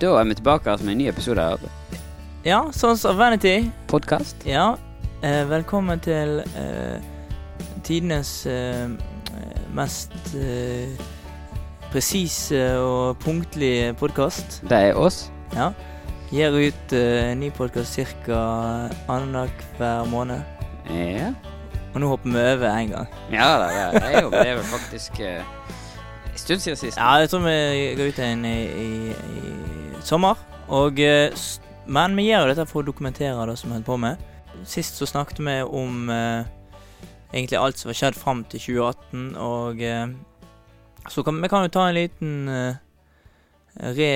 Da er vi tilbake med en ny episode av Ja, Sons of Vanity. podkast. Ja, eh, velkommen til eh, tidenes eh, mest eh, presise og punktlige podkast. Det er oss. Ja. Gir ut eh, ny podkast ca. annenhver måned. Ja. Og nå hopper vi over én gang. Ja da, det er jo det er faktisk eh, en stund siden sist. Ja, jeg tror vi går ut en i, i, i sommer. Og, eh, men vi gjør jo dette for å dokumentere det som vi holder på med. Sist så snakket vi om eh, egentlig alt som har skjedd fram til 2018, og eh, så kan vi kan jo ta en liten eh, re...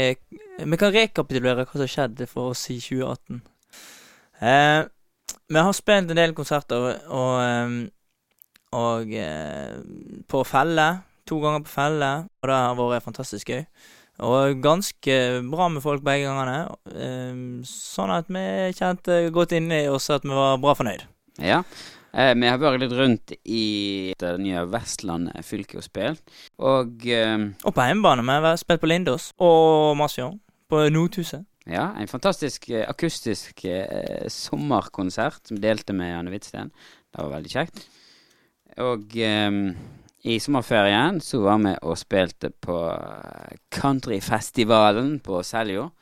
Vi kan rekapitulere hva som skjedde for oss i 2018. Eh, vi har spilt en del konserter, og, eh, og på Felle to ganger på felle, og det har vært fantastisk gøy. Og ganske bra med folk begge gangene, ehm, sånn at vi kjente godt inni oss at vi var bra fornøyd. Ja. Eh, vi har vært litt rundt i det nye Vestland fylke og spilt. Og eh, Og på hjemmebane. Vi har spilt på Lindås og Masfjord. På Nothuset. ja, en fantastisk eh, akustisk eh, sommerkonsert som delte med Janne Hvitsten. Det var veldig kjekt. Og eh, i sommerferien så var vi og spilte på countryfestivalen på Seljord.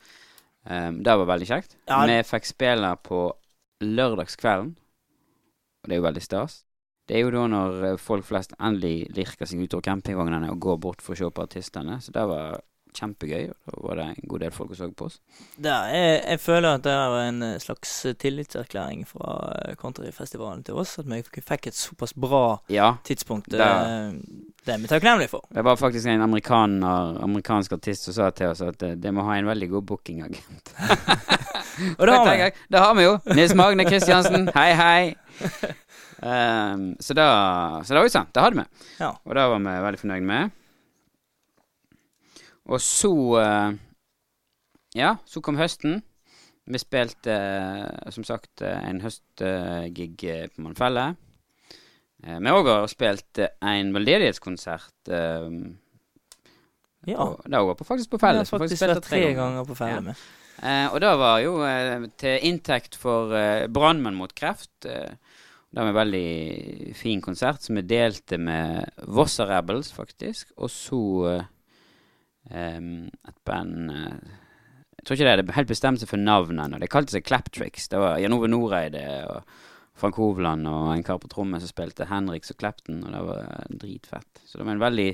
Um, det var veldig kjekt. Ja. Vi fikk spille på lørdagskvelden, og det er jo veldig stas. Det er jo da når eh, folk flest endelig lirker seg ut av campingvognene og går bort for å se på artistene, så det var kjempegøy. og Da var det en god del folk som så på oss. Er, jeg føler at det er en eh, slags tillitserklæring fra eh, countryfestivalen til oss. At vi fikk et såpass bra Ja, tidspunkt. Det, det er vi takknemlige for. det var faktisk en amerikaner, amerikansk artist som sa til oss at det, det må ha en veldig god bookingagent. Og det har vi. Det har vi jo. Nils Magne Kristiansen, hei, hei. Um, så, da, så det var jo sant. Det hadde vi. Ja. Og det var vi veldig fornøyd med. Og så eh, Ja, så kom høsten. Vi spilte eh, som sagt eh, en høstgig på Mannfelle. Vi òg har spilt en veldedighetskonsert. Ja. Det var på, faktisk på Vi har faktisk spilt tre ganger på felle Ja. med. Eh, og det var jo uh, til inntekt for eh, Brannmenn mot kreft. Det var en veldig fin konsert som vi delte med Vossa Rebels, faktisk. Og så em, et band eh, Jeg tror ikke det hadde helt bestemt seg for navnet ennå. De kalte seg Claptricks. Det var Jan Ove Noreide og Frank Hovland og en kar på trommen som spilte Henriks og Clapton, og det var dritfett. Så det var en veldig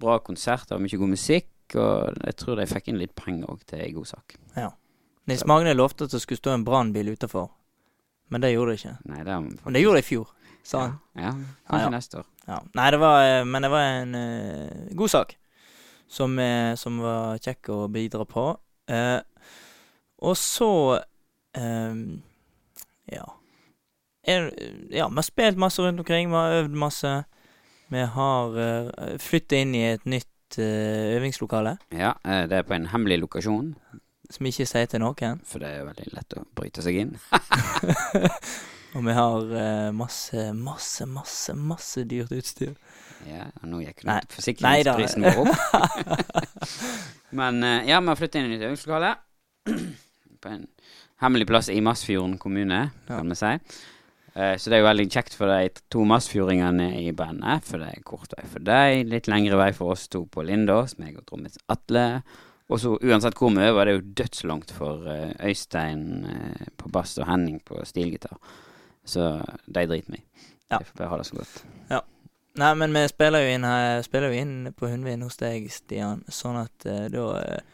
bra konsert. Det var mye god musikk, og jeg tror de fikk inn litt penger òg til en god sak. Nils Magne lovte at det skulle stå en brannbil utafor, men det gjorde det ikke. Nei, det var Men det gjorde det i fjor, sa han. Ja, ja Ja, kanskje ja. neste år. Ja. Nei, det var eh, Men det var en uh, god sak som, er, som var kjekk å bidra på. Eh, og så eh, Ja. Er, ja, vi har spilt masse rundt omkring, vi har øvd masse. Vi har uh, flytta inn i et nytt uh, øvingslokale, Ja, eh, det er på en hemmelig lokasjon, som ikke sier til noen. for det er veldig lett å bryte seg inn. Og vi har uh, masse, masse, masse, masse dyrt utstyr. Ja, og nå gikk Nei. nok forsikringsprisen vår opp. Men eh, ja, vi har flyttet inn i nytt øvingslokale. på en hemmelig plass i Masfjorden kommune, kan vi si. Eh, så det er jo veldig kjekt for de to massfjordingene i bandet, for det er kort vei for dem. Litt lengre vei for oss to på Lindås, meg og trommis Atle. Og så uansett hvor vi øver, det er jo dødslangt for eh, Øystein på bass og Henning på stilgitar. Så de driter vi i. Ja. Jeg får bare ha det så godt. Nei, men vi spiller jo inn her Spiller jo inn på Hundvin hos deg, Stian, sånn at uh, da eh,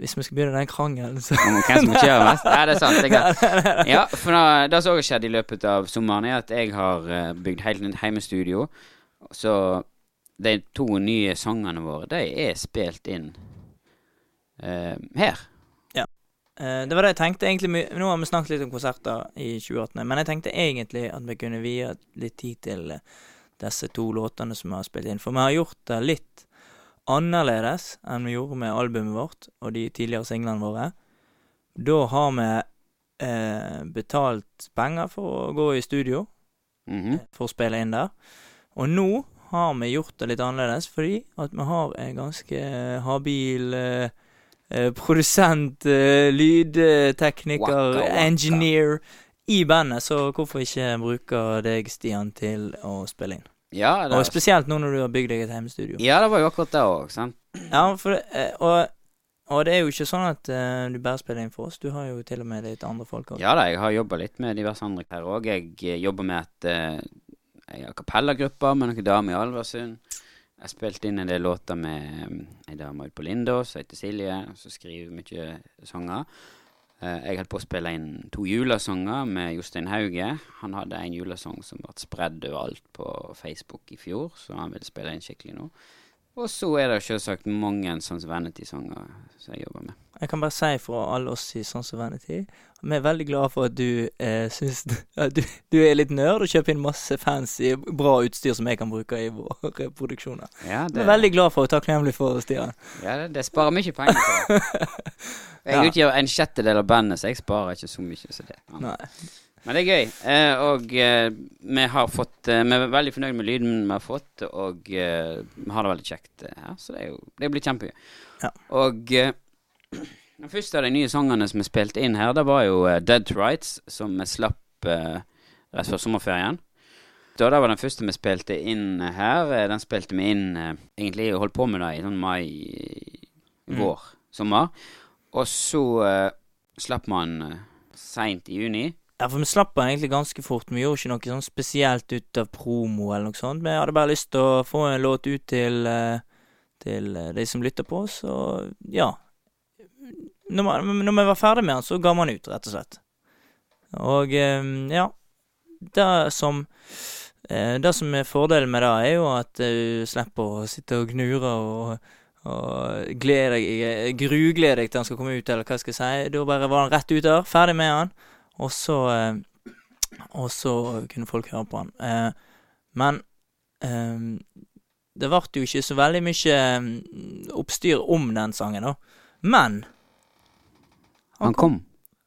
Hvis vi skal begynne den krangelen, så hvem som kjører mest? Ja, det er sant. Det er greit. Ja, for da, det som òg har skjedd i løpet av sommeren, er at jeg har eh, bygd helt nytt heimestudio. Så de to nye sangene våre, de er spilt inn uh, her. Eh, Det var det jeg tenkte egentlig Nå har vi snakket litt om konserter i 2018, men jeg tenkte egentlig at vi kunne vie litt tid til eh, disse to låtene som vi har spilt inn. For vi har gjort det litt annerledes enn vi gjorde med albumet vårt og de tidligere singlene våre. Da har vi eh, betalt penger for å gå i studio Mhm. for å spille inn der. Og nå har vi gjort det litt annerledes, fordi at vi har en ganske habil eh, eh, produsent, eh, lydtekniker, engineer i bandet, så hvorfor ikke bruke deg, Stian, til å spille inn? Ja, det, Og spesielt nå når du har bygd deg et hjemmestudio. ja, det var jo akkurat det òg, sant. Ja, for eh, og, og det er jo ikke sånn at uh, du bare spiller inn for oss. Du har jo til og med litt andre folk òg. Ja da, jeg har jobba litt med diverse andre her òg. Jeg eh, jobber med et uh, a med noen damer i Alversund. Jeg spilte inn en del låter med um, ei dame ute på Lindås som heter Silje, som skriver mye sanger. Eh, jeg holdt på å spille inn to julesanger med Jostein Hauge. Han hadde en julesang som ble spredd overalt på Facebook i fjor, så han ville spille inn skikkelig nå. Og så er det selvsagt mange sånne Vanity-sanger som jeg jobber med. Jeg kan bare si fra alle oss i Sons of Vanity Vi er veldig glade for at du eh, syns du, du er litt nerd og kjøper inn masse fancy, bra utstyr som jeg kan bruke i våre produksjoner. Ja, Vi er veldig glad for og klemmelig for, Stian. Ja, det, det sparer mye penger på. Jeg Ja. utgjør en sjettedel av bandet, så jeg sparer ikke så mye som det. Nei. Men det er gøy. Eh, og eh, vi har fått eh, Vi er veldig fornøyd med lyden vi har fått, og eh, vi har det veldig kjekt eh, her, så det er jo Det blir kjempegøy. Ja. Og eh, den første av de nye sangene som er spilt inn her, det var jo eh, Dead to Rights, som vi slapp eh, rett før sommerferien. Da det var den første vi spilte inn her. Eh, Den spilte vi inn eh, egentlig og holdt på med det i sånn mai, Mm. vår, sommer. Og så eh, slapp man uh, seint i juni. Ja, for vi slapp den egentlig ganske fort. Vi gjorde ikke noe sånn spesielt ut av promo eller noe sånt. Vi hadde bare lyst til å få en låt ut til, eh, til eh, de som lytter på oss, og ja. Når, man, når vi var ferdig med den, så ga man ut, rett og slett. Og eh, ja. Det som eh, Det som er fordelen med det, er jo at du slipper å sitte og gnure og og gleder deg, grugleder deg til han skal komme ut, eller hva skal jeg si. Da bare var han rett ut der, ferdig med han. Og så eh, Og så kunne folk høre på han. Eh, men eh, det ble jo ikke så veldig mye eh, oppstyr om den sangen, da. Men Han kom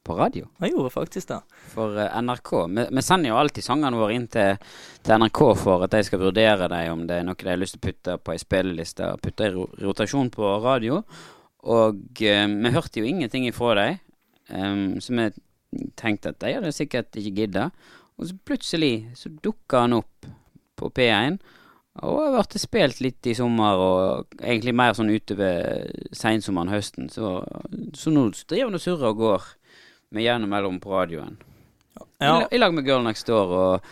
på radio Han gjorde faktisk det. for uh, NRK. Vi, vi sender jo alltid sangene våre inn til, til NRK for at de skal vurdere dem, om det er noe de har lyst til å putte på ei spilleliste putte i ro rotasjon på radio. Og uh, vi hørte jo ingenting ifra dem, um, så vi tenkte at de hadde sikkert ikke gidda. Og så plutselig så dukka han opp på P1. Og har vært spilt litt i sommer, og egentlig mer sånn utover seinsommeren, høsten. Så, så nå driver han og surrer og går med jevne mellom på radioen. Ja, I lag med Girl Next Door og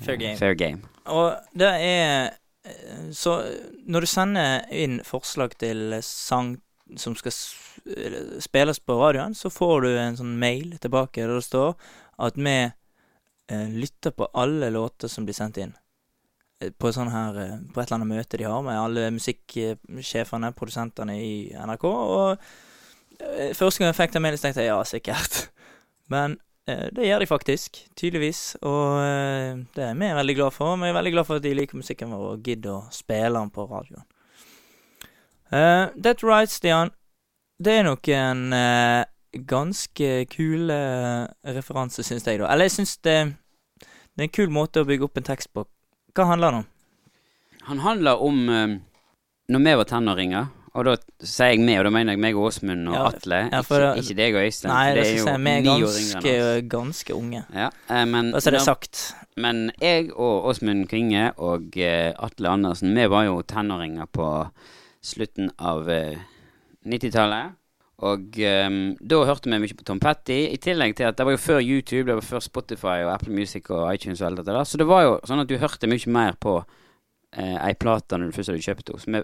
Fair game. Fair Game. Og det er Så når du sender inn forslag til sang som skal spilles på radioen, så får du en sånn mail tilbake der det står at vi eh, lytter på alle låter som blir sendt inn. På, sånn her, eh, på et eller annet møte de har med alle musikksjefene, produsentene i NRK. Og eh, første gang jeg fikk den mailen, tenkte jeg ja, sikkert. Men Eh, Det gjør de faktisk, tydeligvis, og det er vi veldig glad for. Vi er veldig glad for at de liker musikken vår og gidder å spille den på radioen. Uh, That Right, Stian, det er nok en eh, ganske kul eh, referanse, syns jeg, da. Eller jeg syns det, det er en kul måte å bygge opp en tekst på. Hva handler den om? Han handler om eh, når vi var tenåringer, og da sier jeg meg, og da mener jeg meg og Åsmund og Ja, Atle. ja, ikke, det- ikke deg og Øystein. Nei, det det er jo vi er ganske, ganske unge. Ja, eh, men, altså, det er sagt. men jeg og Åsmund Kvinge og eh, Atle Andersen, vi var jo tenåringer på slutten av eh, 90-tallet. Og um, da hørte vi mye på Tom Petty, i tillegg til at det var jo før YouTube, det var før Spotify og Apple Music og iTunes og alt dette der. Så det var jo sånn at du hørte mye mer på eh, ei plate når du først hadde kjøpt henne.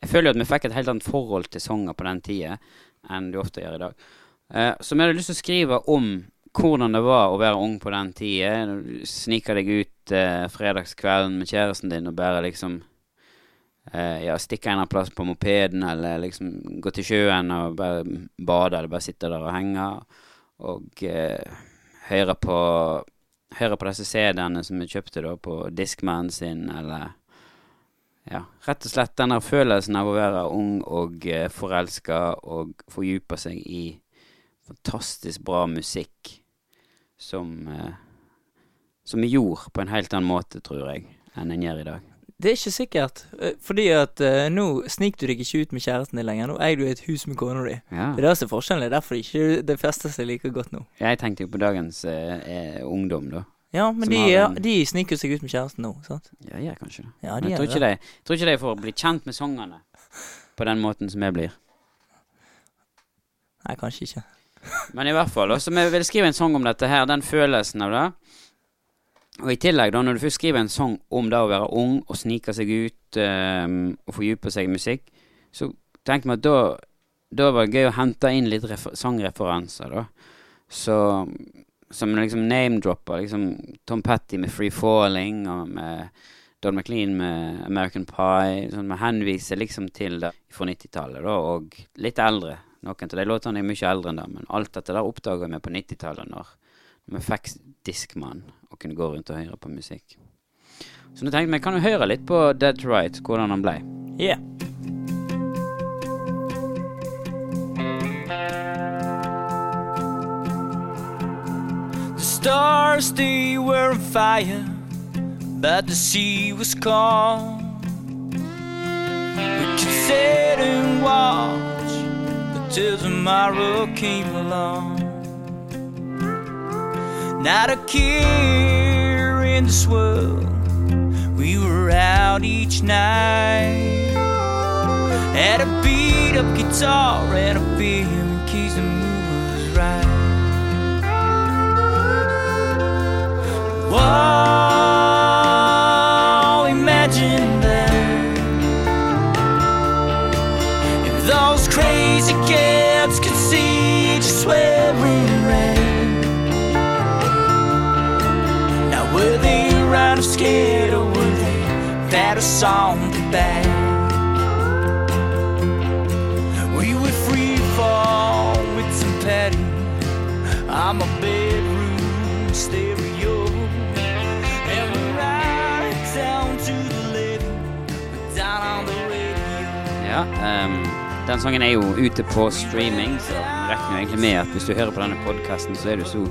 Jeg føler jo at vi fikk et helt annet forhold til sanger på den tida enn du ofte gjør i dag. Eh, så vi hadde lyst til å skrive om hvordan det var å være ung på den tida. Når Sniker deg ut eh, fredagskvelden med kjæresten din og bare liksom eh, Ja, stikke en plass på mopeden, eller liksom gå til sjøen og bare bade, eller bare sitte der og henge. Og eh, høre på Høre på disse CD-ene som vi kjøpte da på Discman sin, eller Ja, rett og slett den der følelsen av å være ung og eh, forelska og fordype seg i fantastisk bra musikk som eh, Som vi gjorde på en helt annen måte, tror jeg, enn en gjør i dag. Det er ikke sikkert. eh, Fordi at uh, nå sniker du deg ikke ut med kjæresten din lenger. Nå eier du et hus med kona di. Ja. Det er det som er forskjellen. Det er derfor ikke det fester seg like godt nå. Jeg tenkte jo på dagens eh, ungdom, da. Ja, men de, en- de sniker seg ut med kjæresten nå, sant? Ja, jeg kanskje det. Ja, Men jeg tror ikke, det. de, tror ikke de får bli kjent med sangene på den måten som jeg blir. Nei, kanskje ikke. Men i hvert fall, Også, vi vil skrive en sang om dette her, den følelsen av det. Og i tillegg, da, når du først skriver en sang om det å være ung og snike seg ut um, og fordype seg i musikk, så tenkte vi at da, da var det gøy å hente inn litt refer sangreferanser, da. Så som liksom name-dropper liksom Tom Petty med 'Free Falling' og med Don McLean med 'American Pie'. Sånn, Vi henviser liksom til det fra 90-tallet, da, og litt eldre. Noen av de låtene er mye eldre enn det, men alt dette der oppdaga vi på 90-tallet, når vi fikk Discman og kunne gå rundt og høre på musikk. Så nå tenkte vi kan jo høre litt på Dead to Right, hvordan han ble. Yeah. The stars they were on fire, but the sea was calm. We could sit and watch until tomorrow came along. Not a care in this world. We were out each night. Had a beat up guitar and a beer in case the mood was right. Whoa, imagine that. If those crazy kids could see just where pat us on the back? We were free fall with some petty. I'm a bedroom stereo. And we're right down to the living, down on the radio. Ja, um, den sangen er jo ute på streaming, så regner jo egentlig med at hvis du hører på denne podkasten, så er du så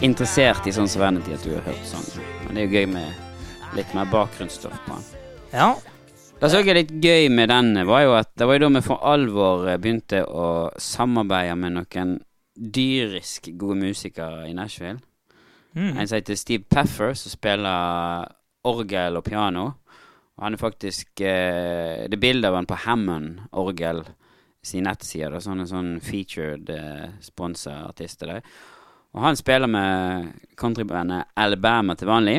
interessert i sånn Serenity at du har hørt sangen. Men det er jo gøy med litt mer bakgrunnsstoff på den. Ja. Det som er litt gøy med den, var jo at det var jo da vi for alvor eh, begynte å samarbeide med noen dyrisk gode musikere i Nashville. Mm. En som heter Steve Peffer, som spiller orgel og piano. Og han er faktisk eh, Det er bilde av han på Hammond-orgel sin nettside. Da, sånn en sånn featured eh, sponsa artister der. Og han spiller med countrybandet Alabama til vanlig.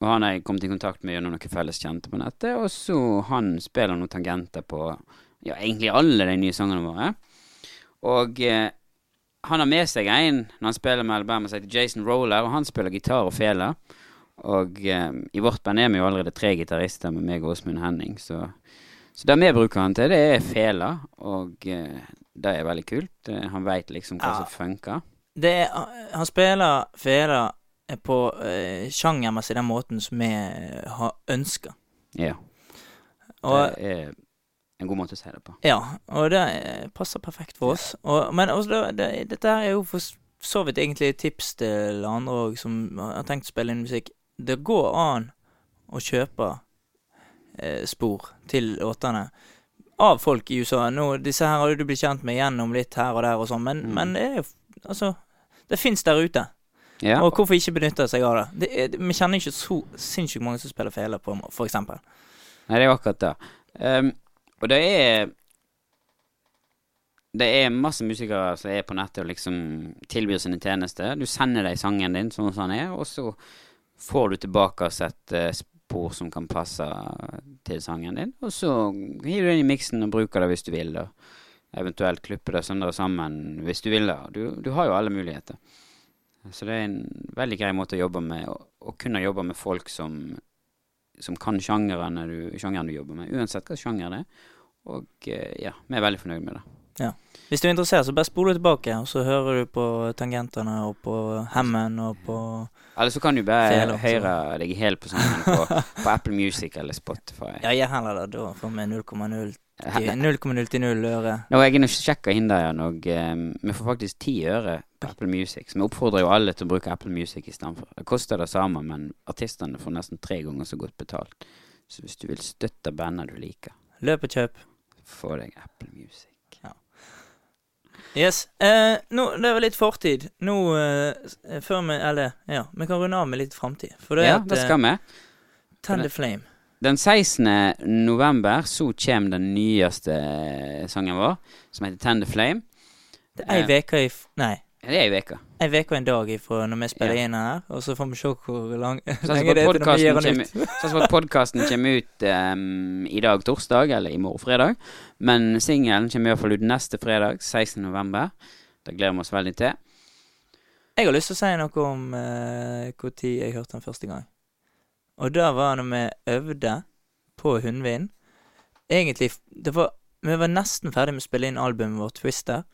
Og han har jeg kommet i kontakt med gjennom noen felles kjente på nettet. Og så han spiller noen tangenter på ja, egentlig alle de nye sangene våre. Og eh, han har med seg en når han spiller med Alabama, som heter Jason Roller, og han spiller gitar og fele. Og eh, i vårt band er vi jo allerede tre gitarister med meg og Åsmund Henning, så, så det vi bruker han til, det er fele, og eh, det er veldig kult. Eh, han veit liksom hva Ja. som funker. Det han spiller fela på uh, sjangermessig den måten som vi har ønska. Ja. Og det er en god måte å si det på. Ja, og det eh, passer perfekt for oss. Og, men også, det, det, dette er jo for så vidt egentlig et tips til andre òg som har tenkt å spille inn musikk. Det går an å kjøpe eh, spor til låtene av folk i USA. Nå, disse her har du blitt kjent med gjennom litt her og der og sånn, men, Mm. men det er jo Altså, det fins der ute. Ja, Og hvorfor ikke benytte seg av det? det er, vi kjenner ikke så sinnssykt mange som spiller fele, på, for eksempel. Nei, det er jo akkurat det. Um, og det er Det er masse musikere som er på nettet og liksom tilbyr sine tjenester. Du sender deg sangen din sånn som den er, og så får du tilbake et eh, spor som kan passe til sangen din. Og så hiver du den i miksen og bruker det hvis du vil. Og eventuelt klipper det søndre sammen hvis du vil. Du, du har jo alle muligheter. Så det er en veldig grei måte å jobbe med, å, kunne jobbe med folk som som kan sjangeren du, sjangeren du jobber med, uansett hva sjanger det er. Og eh, ja, vi er veldig fornøyd med det. Hvis du er interessert, så bare spol tilbake, og så hører du på tangentene og på hemmen og på Eller så kan du bare altså. høre deg helt på sangen på, på Apple Music eller Spotify. Ja, jeg heller det. Da får vi 0,0 til 0,0 0 øre. Nå jeg jeg nå sjekka inn der igjen, og um, vi får faktisk ti øre på Apple Music. Så vi oppfordrer jo alle til å bruke Apple Music istedenfor. Det koster det samme, men artistene får nesten tre ganger så godt betalt. Så hvis du vil støtte bandene du liker, Løp og kjøp. få deg Apple Music. Yes. Eh, nå, det var litt fortid. Nå eh, før vi Eller, ja. Vi kan runde av med litt framtid. For det Ja, at det eh, skal vi. Tend the flame. Den 16. november så kommer den nyeste eh, sangen vår, som heter Tend the Flame. Det er ei uke i f Nei. Det er ei uke. Ei uke og en dag ifra når vi spiller Ja. inn her, og så får vi se hvor lang, lenge det er til vi gir den ut. Sånn som at podkasten kommer ut um, i dag torsdag, eller i morgen fredag. Men singelen kommer i hvert fall ut neste fredag, 16. november. Det gleder vi oss veldig til. Jeg har lyst til å si noe om uh, når jeg hørte den første gang. Og det var når vi øvde på Hundvin. Egentlig det var, Vi var nesten ferdig med å spille inn albumet vårt Twister,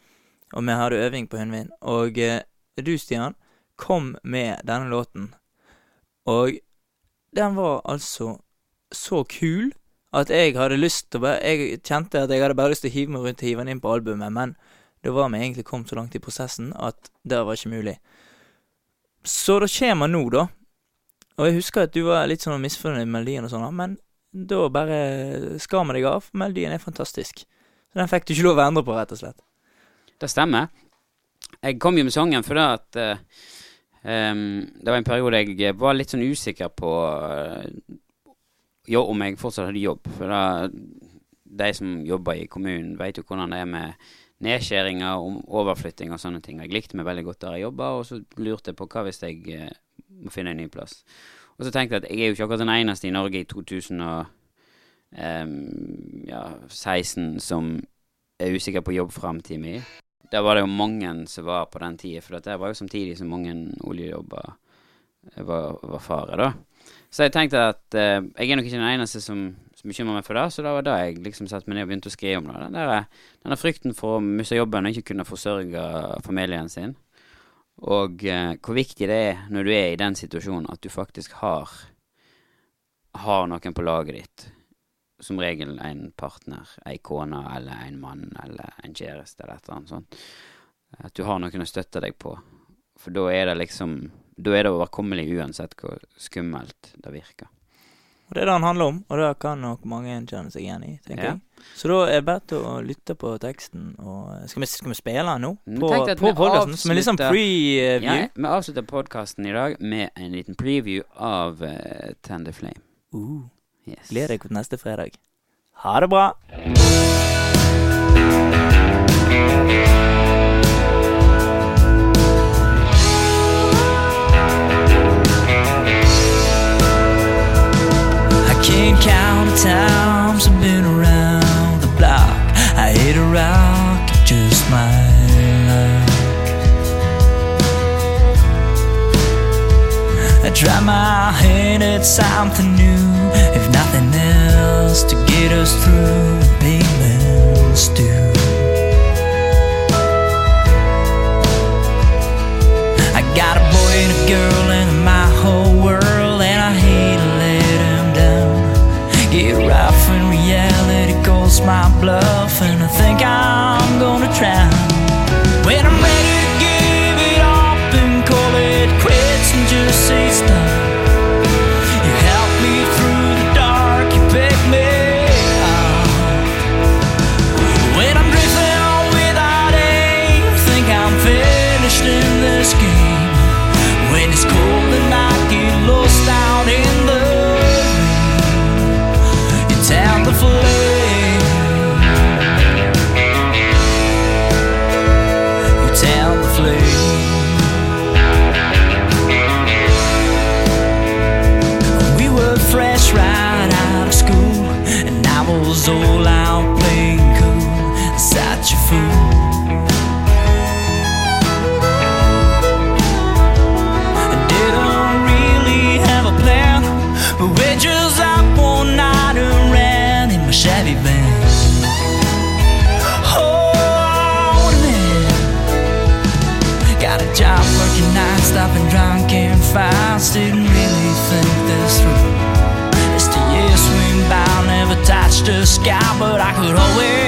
og vi hadde øving på Hundvin. Og eh, du, Stian, kom med denne låten. Og den var altså så kul at jeg hadde lyst til å bare Jeg kjente at jeg hadde bare lyst til å hive meg rundt og hive den inn på albumet, men da var vi egentlig kommet så langt i prosessen at det var ikke mulig. Så det kommer nå, da. Og jeg husker at du var litt sånn misfornøyd med melodien og sånn, men da bare skar vi deg av. Melodien er fantastisk. Så den fikk du ikke lov å endre på, rett og slett. Det stemmer. Jeg kom jo med sangen fordi at uh, um, Det var en periode jeg var litt sånn usikker på uh, jo, om jeg fortsatt hadde jobb. For da, de som jobber i kommunen, vet jo hvordan det er med nedskjæringer, om overflytting og sånne ting. Jeg likte meg veldig godt der jeg jobba, og så lurte jeg på hva hvis jeg uh, må finne en ny plass. Og så tenkte jeg at jeg er jo ikke akkurat den eneste i Norge i 2016 som er usikker på jobbframtida mi. Der var det jo mange som var på den tida, for det var jo samtidig som mange oljejobber eh, var, var fare, da. Så jeg tenkte at eh, jeg er nok ikke den eneste som, som bekymrer meg for det, så da var det jeg liksom satte meg ned og begynte å skrive om det. Den der, denne frykten for å miste jobben og ikke kunne forsørge familien sin. Og eh, hvor viktig det er når du er i den situasjonen at du faktisk har har noen på laget ditt. Som regel en partner, ei kone eller en mann eller en kjæreste eller et eller annet sånt. At du har noen å støtte deg på. For da er det liksom Da er det overkommelig uansett hvor skummelt det virker. Og det er det han handler om, og det kan nok mange kjenne seg igjen i, tenker Ja. jeg. Så da er det bedre å lytte på teksten og Skal vi, skal vi spille den nå? Mm, På, på podkasten? Som en litt sånn preview? Ja, vi avslutter podkasten i dag med en liten preview av uh, Tender Flame. Uh, Yes. Gleder deg til neste fredag. Ha det bra! Can't count the times I've been around the block. I hit a rock, just my try my hand at something new, if nothing else, to get us through payments due. I out, but I could always.